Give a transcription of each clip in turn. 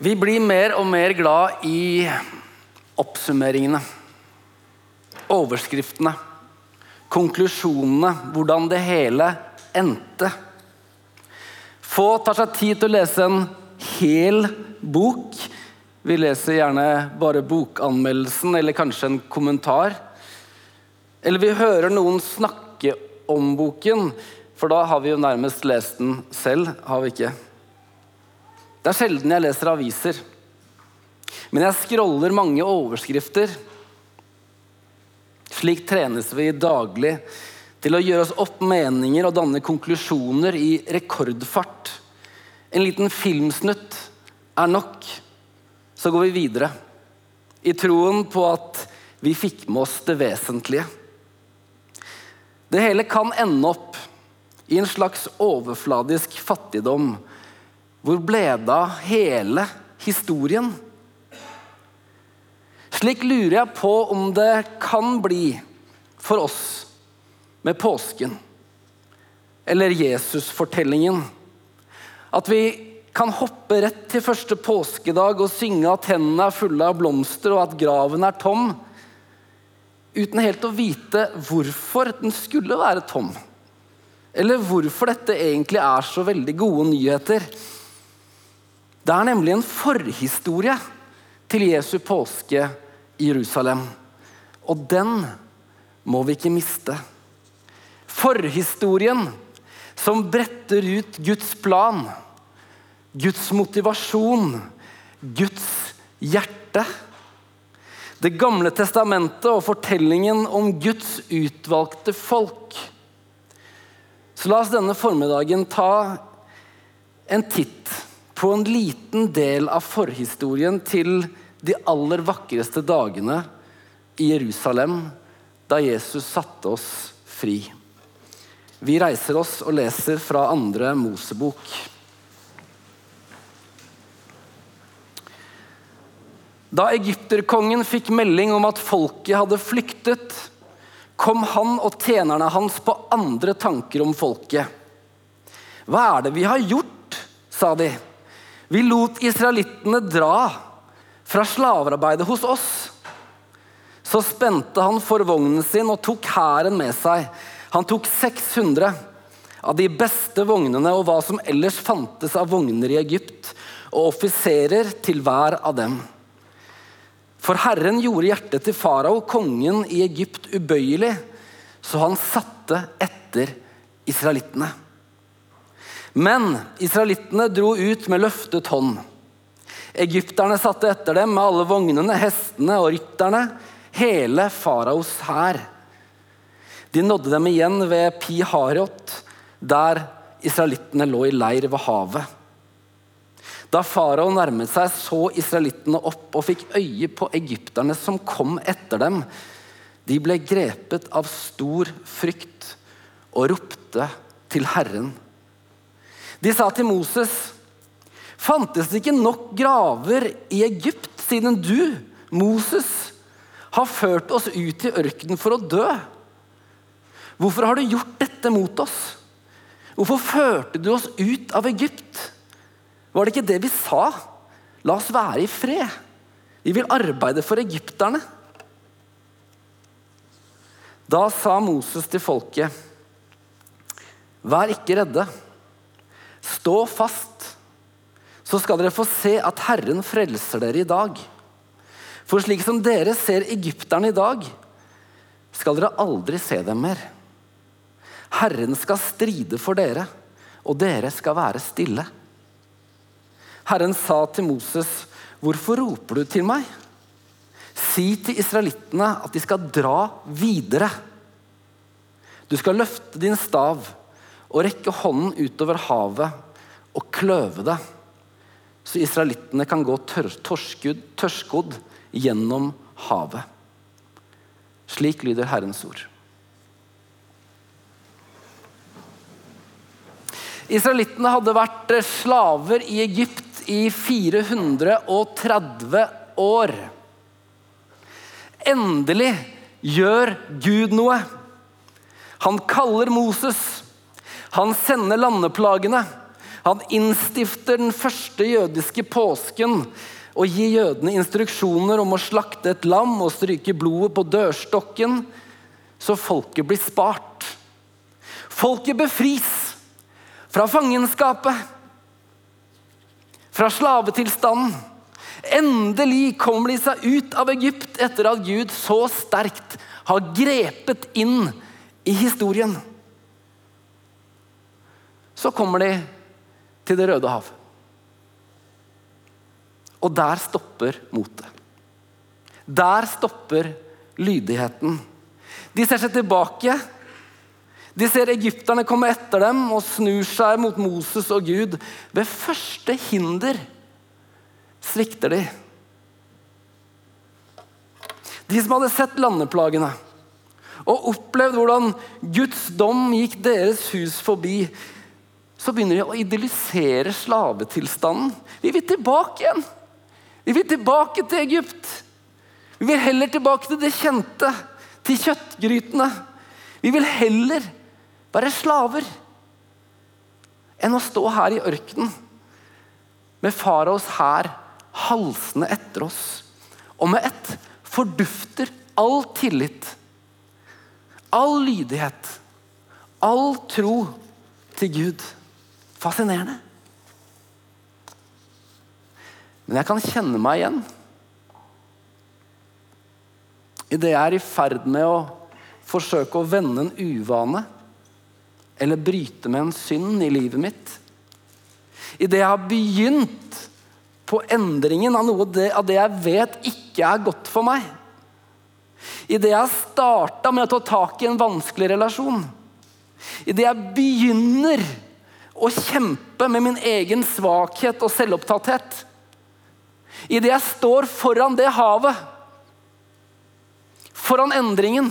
Vi blir mer og mer glad i oppsummeringene. Overskriftene. Konklusjonene. Hvordan det hele endte. Få tar seg tid til å lese en hel bok. Vi leser gjerne bare bokanmeldelsen eller kanskje en kommentar. Eller vi hører noen snakke om boken, for da har vi jo nærmest lest den selv, har vi ikke? Det er sjelden jeg leser aviser. Men jeg scroller mange overskrifter. Slik trenes vi daglig til å gjøre oss opp meninger og danne konklusjoner i rekordfart. En liten filmsnutt er nok. Så går vi videre. I troen på at vi fikk med oss det vesentlige. Det hele kan ende opp i en slags overfladisk fattigdom hvor ble det av hele historien? Slik lurer jeg på om det kan bli for oss med påsken eller Jesusfortellingen. At vi kan hoppe rett til første påskedag og synge at hendene er fulle av blomster og at graven er tom, uten helt å vite hvorfor den skulle være tom. Eller hvorfor dette egentlig er så veldig gode nyheter. Det er nemlig en forhistorie til Jesu påske i Jerusalem. Og den må vi ikke miste. Forhistorien som bretter ut Guds plan, Guds motivasjon, Guds hjerte. Det gamle testamentet og fortellingen om Guds utvalgte folk. Så la oss denne formiddagen ta en titt på en liten del av forhistorien til de aller vakreste dagene i Jerusalem da Jesus satte oss fri. Vi reiser oss og leser fra andre Mosebok. Da egypterkongen fikk melding om at folket hadde flyktet, kom han og tjenerne hans på andre tanker om folket. Hva er det vi har gjort, sa de. Vi lot israelittene dra fra slavearbeidet hos oss. Så spente han for vognen sin og tok hæren med seg. Han tok 600 av de beste vognene og hva som ellers fantes av vogner i Egypt, og offiserer til hver av dem. For Herren gjorde hjertet til farao, kongen i Egypt, ubøyelig, så han satte etter israelittene. Men israelittene dro ut med løftet hånd. Egypterne satte etter dem med alle vognene, hestene og rytterne, hele faraos hær. De nådde dem igjen ved Pi Harot, der israelittene lå i leir ved havet. Da farao nærmet seg, så israelittene opp og fikk øye på egypterne som kom etter dem. De ble grepet av stor frykt og ropte til Herren. De sa til Moses, fantes det ikke nok graver i Egypt siden du, Moses, har ført oss ut i ørkenen for å dø? Hvorfor har du gjort dette mot oss? Hvorfor førte du oss ut av Egypt? Var det ikke det vi sa? La oss være i fred. Vi vil arbeide for egypterne. Da sa Moses til folket, vær ikke redde. Stå fast, så skal dere få se at Herren frelser dere i dag. For slik som dere ser egypterne i dag, skal dere aldri se dem mer. Herren skal stride for dere, og dere skal være stille. Herren sa til Moses, 'Hvorfor roper du til meg?' Si til israelittene at de skal dra videre. Du skal løfte din stav og rekke hånden utover havet og kløve det, så israelittene kan gå tørskodd gjennom havet. Slik lyder Herrens ord. Israelittene hadde vært slaver i Egypt i 430 år. Endelig gjør Gud noe. Han kaller Moses han sender landeplagene. Han innstifter den første jødiske påsken og gir jødene instruksjoner om å slakte et lam og stryke blodet på dørstokken, så folket blir spart. Folket befris fra fangenskapet, fra slavetilstanden. Endelig kommer de seg ut av Egypt etter at Gud så sterkt har grepet inn i historien. Så kommer de til Det røde hav. Og der stopper motet. Der stopper lydigheten. De ser seg tilbake. De ser egypterne komme etter dem og snur seg mot Moses og Gud. Ved første hinder svikter de. De som hadde sett landeplagene og opplevd hvordan Guds dom gikk deres hus forbi, så begynner de å idealisere slavetilstanden. Vi vil tilbake igjen. Vi vil tilbake til Egypt. Vi vil heller tilbake til det kjente, til kjøttgrytene. Vi vil heller være slaver enn å stå her i ørkenen med faraos hær halsende etter oss. Og med ett fordufter all tillit, all lydighet, all tro til Gud. Fascinerende. Men jeg kan kjenne meg igjen. Idet jeg er i ferd med å forsøke å vende en uvane eller bryte med en synd i livet mitt. Idet jeg har begynt på endringen av noe av det jeg vet ikke er godt for meg. Idet jeg har starta med å ta tak i en vanskelig relasjon. Idet jeg begynner å kjempe med min egen svakhet og selvopptatthet. Idet jeg står foran det havet, foran endringen.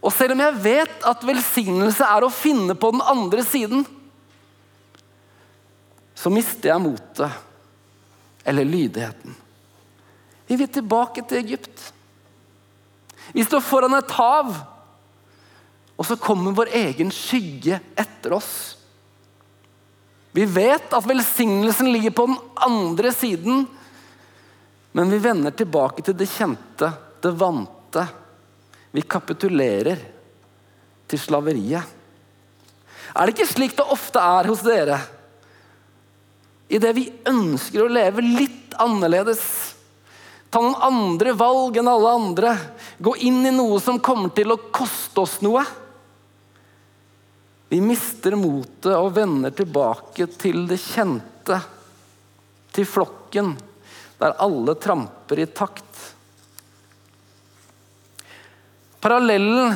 Og selv om jeg vet at velsignelse er å finne på den andre siden, så mister jeg motet eller lydigheten. Vi vil tilbake til Egypt. Vi står foran et hav og så kommer vår egen skygge etter oss. Vi vet at velsignelsen ligger på den andre siden, men vi vender tilbake til det kjente, det vante. Vi kapitulerer til slaveriet. Er det ikke slik det ofte er hos dere? Idet vi ønsker å leve litt annerledes, ta noen andre valg enn alle andre, gå inn i noe som kommer til å koste oss noe vi mister motet og vender tilbake til det kjente, til flokken, der alle tramper i takt. Parallellen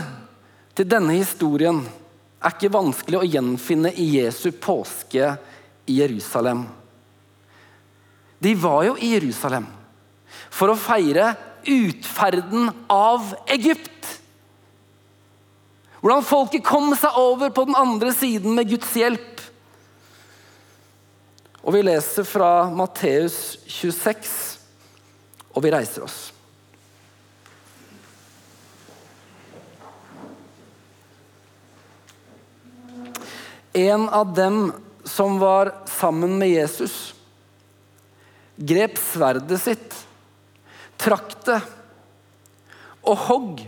til denne historien er ikke vanskelig å gjenfinne i Jesu påske i Jerusalem. De var jo i Jerusalem for å feire utferden av Egypt. Hvordan folket kom seg over på den andre siden med Guds hjelp. Og vi leser fra Matteus 26, og vi reiser oss. En av dem som var sammen med Jesus, grep sverdet sitt, trakk det og hogg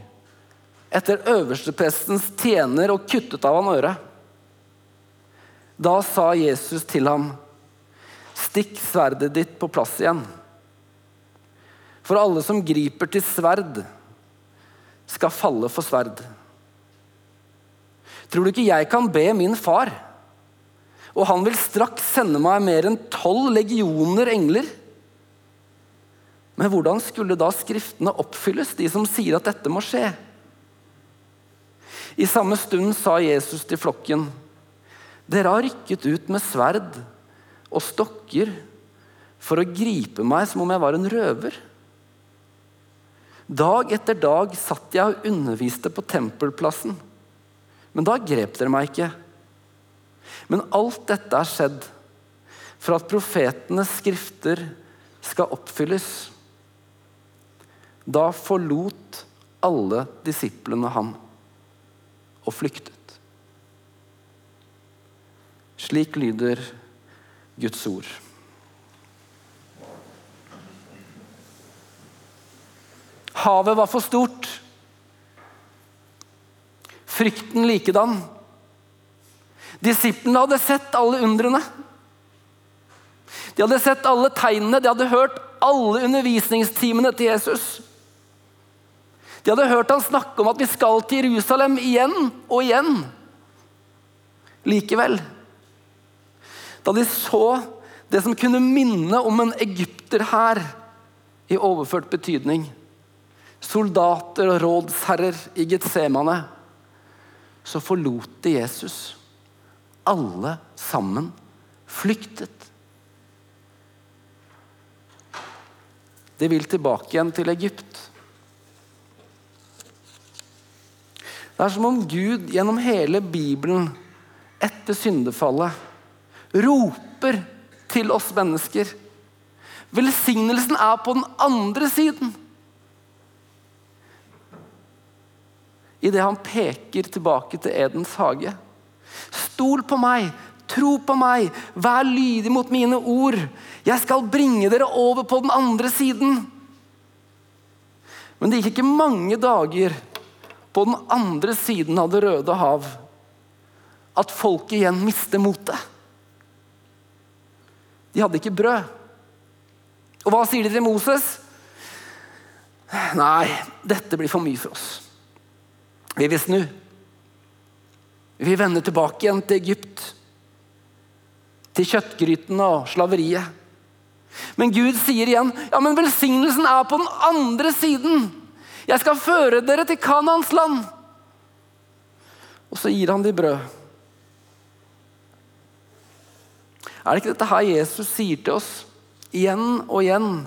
etter øversteprestens tjener og kuttet av han øret. Da sa Jesus til ham, 'Stikk sverdet ditt på plass igjen.' For alle som griper til sverd, skal falle for sverd. Tror du ikke jeg kan be min far, og han vil straks sende meg mer enn tolv legioner engler? Men hvordan skulle da Skriftene oppfylles, de som sier at dette må skje? I samme stund sa Jesus til flokken, dere har rykket ut med sverd og stokker for å gripe meg som om jeg var en røver. Dag etter dag satt jeg og underviste på tempelplassen, men da grep dere meg ikke. Men alt dette er skjedd for at profetenes skrifter skal oppfylles. Da forlot alle disiplene ham og flyktet. Slik lyder Guds ord. Havet var for stort. Frykten likedan. Disiplene hadde sett alle undrene. De hadde sett alle tegnene, de hadde hørt alle undervisningstimene til Jesus. De hadde hørt han snakke om at vi skal til Jerusalem igjen og igjen. Likevel, da de så det som kunne minne om en egypter her, i overført betydning, soldater og rådsherrer i Getsemane, så forlot de Jesus. Alle sammen flyktet. De vil tilbake igjen til Egypt. Det er som om Gud gjennom hele Bibelen etter syndefallet roper til oss mennesker. Velsignelsen er på den andre siden. Idet han peker tilbake til Edens hage. Stol på meg, tro på meg, vær lydig mot mine ord. Jeg skal bringe dere over på den andre siden. Men det gikk ikke mange dager på den andre siden av Det røde hav at folk igjen mister motet. De hadde ikke brød. Og hva sier de til Moses? Nei, dette blir for mye for oss. Vi vil snu. Vi vil vende tilbake igjen til Egypt. Til kjøttgrytene og slaveriet. Men Gud sier igjen ja, men velsignelsen er på den andre siden. Jeg skal føre dere til Kanans land. Og så gir han de brød. Er det ikke dette her Jesus sier til oss igjen og igjen?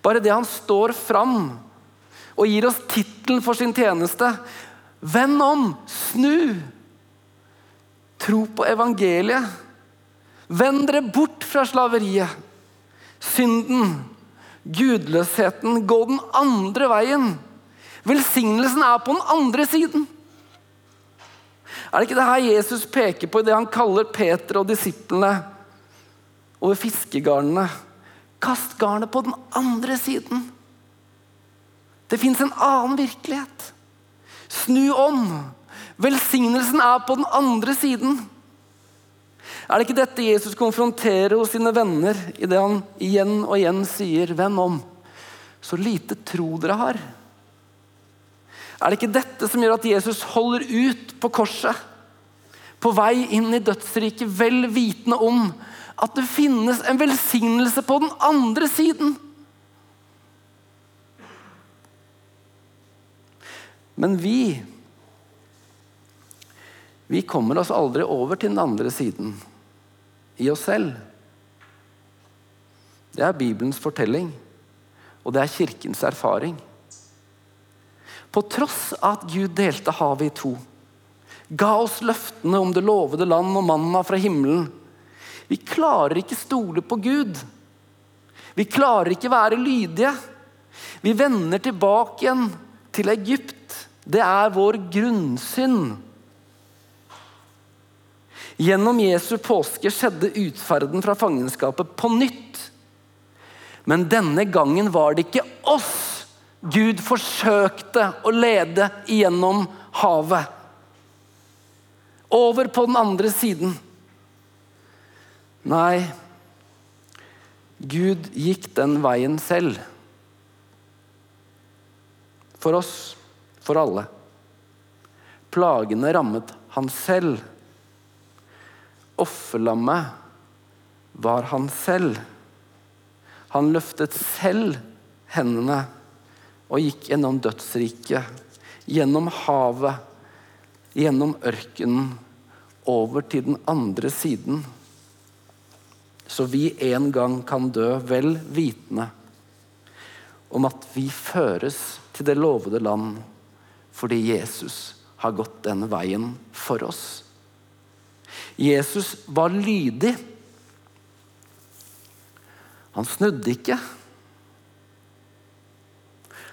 Bare det han står fram og gir oss tittelen for sin tjeneste. Vend om, snu. Tro på evangeliet. Vend dere bort fra slaveriet, synden, gudløsheten. Gå den andre veien. Velsignelsen er på den andre siden. Er det ikke det her Jesus peker på i det han kaller Peter og disiplene over fiskegarnene? Kast garnet på den andre siden. Det fins en annen virkelighet. Snu om. Velsignelsen er på den andre siden. Er det ikke dette Jesus konfronterer hos sine venner i det han igjen og igjen sier 'venn om'? Så lite tro dere har. Er det ikke dette som gjør at Jesus holder ut på korset? På vei inn i dødsriket, vel vitende om at det finnes en velsignelse på den andre siden. Men vi Vi kommer oss aldri over til den andre siden i oss selv. Det er Bibelens fortelling, og det er kirkens erfaring. På tross av at Gud delte havet i to, ga oss løftene om det lovede land og manna fra himmelen. Vi klarer ikke stole på Gud. Vi klarer ikke være lydige. Vi vender tilbake igjen til Egypt. Det er vår grunnsynd. Gjennom Jesu påske skjedde utferden fra fangenskapet på nytt. Men denne gangen var det ikke oss Gud forsøkte å lede igjennom havet. Over på den andre siden. Nei, Gud gikk den veien selv. For oss for alle. Plagene rammet han selv. Offerlammet var han selv. Han løftet selv hendene og gikk gjennom dødsriket, gjennom havet, gjennom ørkenen, over til den andre siden. Så vi en gang kan dø vel vitende om at vi føres til det lovede land fordi Jesus har gått den veien for oss. Jesus var lydig. Han snudde ikke.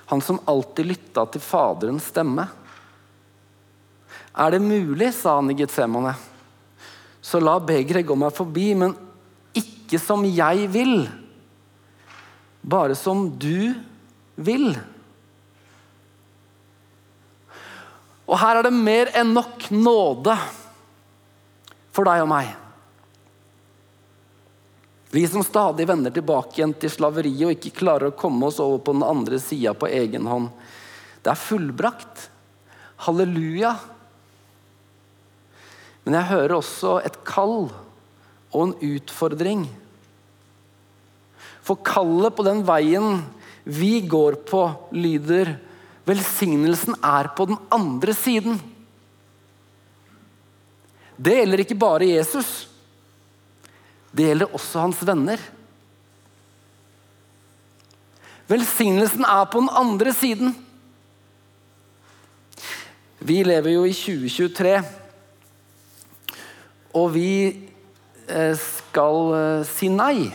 Han som alltid lytta til Faderens stemme. Er det mulig, sa han i Getsemane, så la begeret gå meg forbi, men ikke som jeg vil, bare som du vil. Og her er det mer enn nok nåde for deg og meg. Vi som stadig vender tilbake igjen til slaveriet og ikke klarer å komme oss over på den andre sida på egen hånd. Det er fullbrakt. Halleluja. Men jeg hører også et kall og en utfordring. For kallet på den veien vi går på, lyder Velsignelsen er på den andre siden. Det gjelder ikke bare Jesus. Det gjelder også hans venner. Velsignelsen er på den andre siden. Vi lever jo i 2023. Og vi eh, skal eh, si nei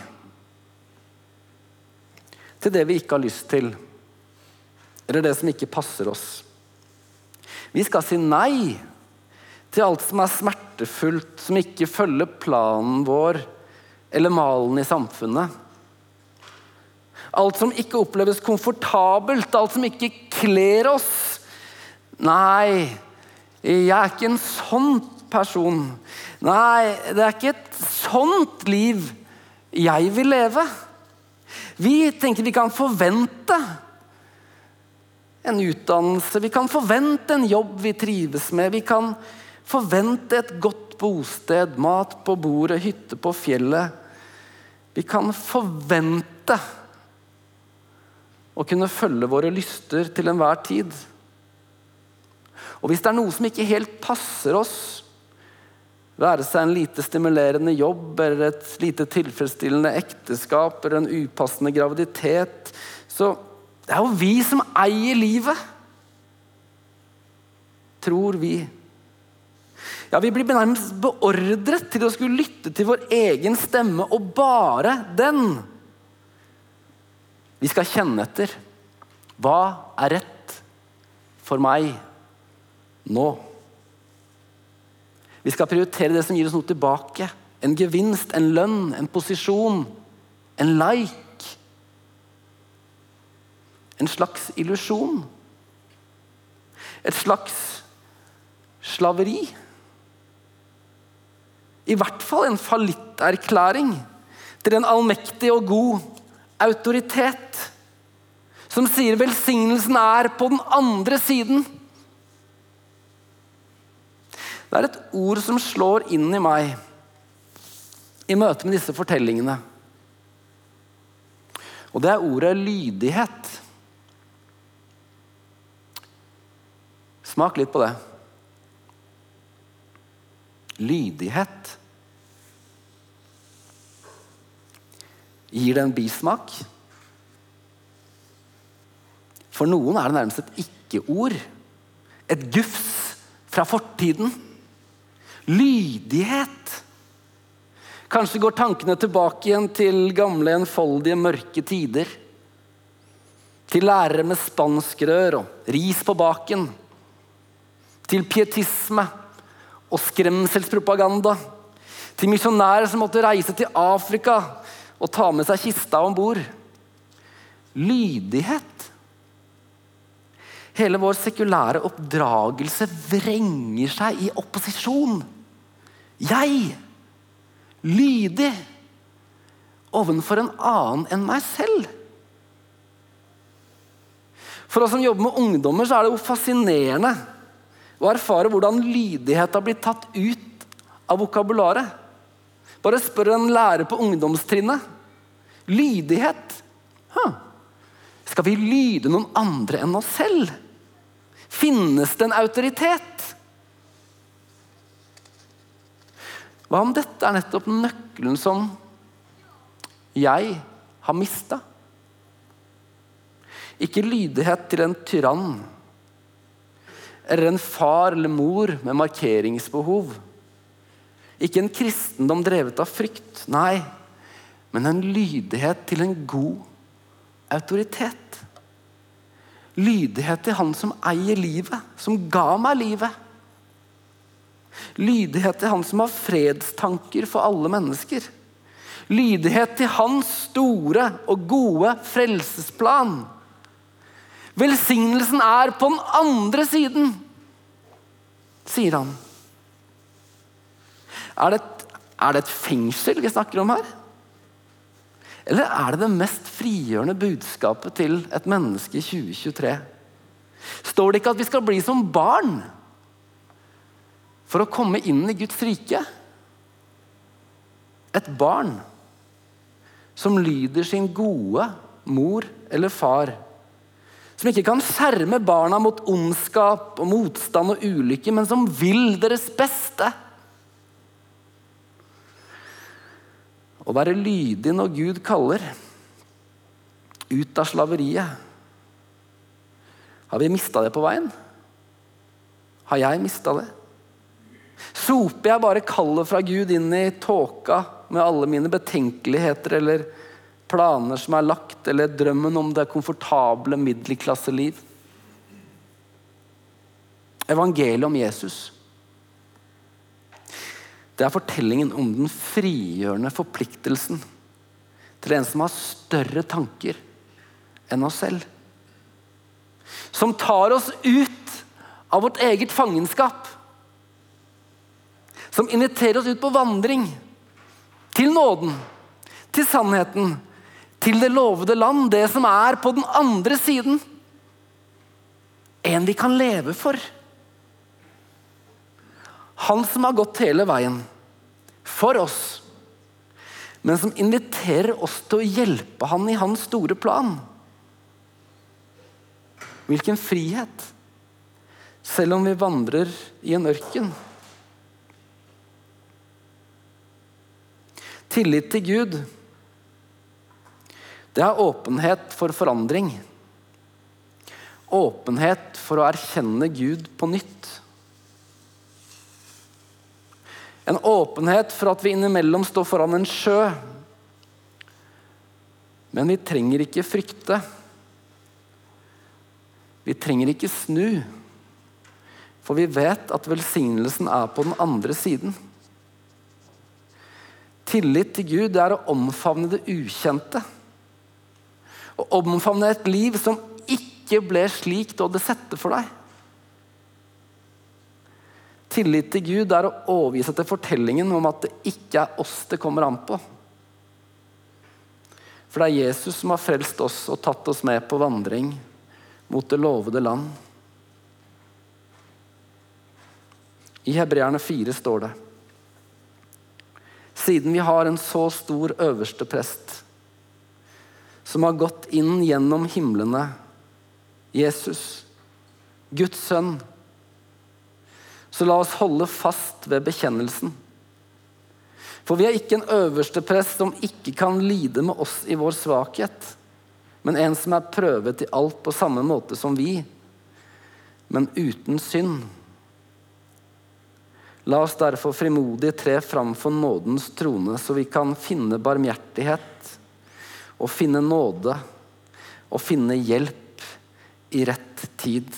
til det vi ikke har lyst til, eller det som ikke passer oss. Vi skal si nei til alt som er smertefullt, som ikke følger planen vår eller malen i samfunnet. Alt som ikke oppleves komfortabelt, alt som ikke kler oss. Nei, jeg er ikke en sånn person. Nei, det er ikke et sånt liv jeg vil leve. Vi tenker vi kan forvente en utdannelse, vi kan forvente en jobb vi trives med. Vi kan forvente et godt bosted, mat på bordet, hytte på fjellet. Vi kan forvente å kunne følge våre lyster til enhver tid. Og hvis det er noe som ikke helt passer oss, være seg en lite stimulerende jobb eller et lite tilfredsstillende ekteskap eller en upassende graviditet. Så det er jo vi som eier livet. Tror vi. Ja, Vi blir nærmest beordret til å skulle lytte til vår egen stemme, og bare den. Vi skal kjenne etter. Hva er rett for meg nå? Vi skal prioritere det som gir oss noe tilbake. En gevinst, en lønn, en posisjon, en like. En slags illusjon. Et slags slaveri. I hvert fall en fallitterklæring til en allmektig og god autoritet som sier velsignelsen er på den andre siden. Det er et ord som slår inn i meg i møte med disse fortellingene. Og det er ordet lydighet. Smak litt på det. Lydighet. Gir det en bismak? For noen er det nærmest et ikke-ord. Et gufs fra fortiden. Lydighet. Kanskje går tankene tilbake igjen til gamle, enfoldige, mørke tider. Til lærere med spanskrør og ris på baken. Til pietisme og skremselspropaganda. Til misjonærer som måtte reise til Afrika og ta med seg kista om bord. Lydighet. Hele vår sekulære oppdragelse vrenger seg i opposisjon. Jeg, lydig ovenfor en annen enn meg selv. For oss som jobber med ungdommer, så er det jo fascinerende å erfare hvordan lydighet har blitt tatt ut av vokabularet. Bare spør en lærer på ungdomstrinnet. Lydighet. Huh. Skal vi lyde noen andre enn oss selv? Finnes det en autoritet? Hva om dette er nettopp nøkkelen som jeg har mista? Ikke lydighet til en tyrann eller en far eller mor med markeringsbehov. Ikke en kristendom drevet av frykt. Nei, men en lydighet til en god autoritet. Lydighet til han som eier livet, som ga meg livet. Lydighet til Han som har fredstanker for alle mennesker. Lydighet til Hans store og gode frelsesplan. Velsignelsen er på den andre siden, sier han. Er det, et, er det et fengsel vi snakker om her? Eller er det det mest frigjørende budskapet til et menneske i 2023? Står det ikke at vi skal bli som barn for å komme inn i Guds rike? Et barn som lyder sin gode mor eller far. Som ikke kan skjerme barna mot ondskap og motstand og ulykke, men som vil deres beste. Å være lydig når Gud kaller. Ut av slaveriet. Har vi mista det på veien? Har jeg mista det? Soper jeg bare kallet fra Gud inn i tåka med alle mine betenkeligheter eller planer som er lagt, eller drømmen om det komfortable middelklasseliv? Evangeliet om Jesus det er fortellingen om den frigjørende forpliktelsen til en som har større tanker enn oss selv. Som tar oss ut av vårt eget fangenskap. Som inviterer oss ut på vandring. Til nåden, til sannheten, til det lovede land. Det som er på den andre siden. En vi kan leve for. Han som har gått hele veien for oss, men som inviterer oss til å hjelpe han i hans store plan. Hvilken frihet, selv om vi vandrer i en ørken. Tillit til Gud, det er åpenhet for forandring. Åpenhet for å erkjenne Gud på nytt. En åpenhet for at vi innimellom står foran en sjø. Men vi trenger ikke frykte. Vi trenger ikke snu. For vi vet at velsignelsen er på den andre siden. Tillit til Gud er å omfavne det ukjente. Å omfavne et liv som ikke ble slik du hadde sett det for deg. Tillit til Gud er å overgi seg til fortellingen om at det ikke er oss det kommer an på. For det er Jesus som har frelst oss og tatt oss med på vandring mot det lovede land. I Hebreerne 4 står det Siden vi har en så stor øverste prest som har gått inn gjennom himlene, Jesus, Guds sønn, så la oss holde fast ved bekjennelsen. For vi er ikke en øverste prest som ikke kan lide med oss i vår svakhet, men en som er prøvet i alt på samme måte som vi, men uten synd. La oss derfor frimodig tre fram for nådens trone, så vi kan finne barmhjertighet og finne nåde å finne hjelp i rett tid.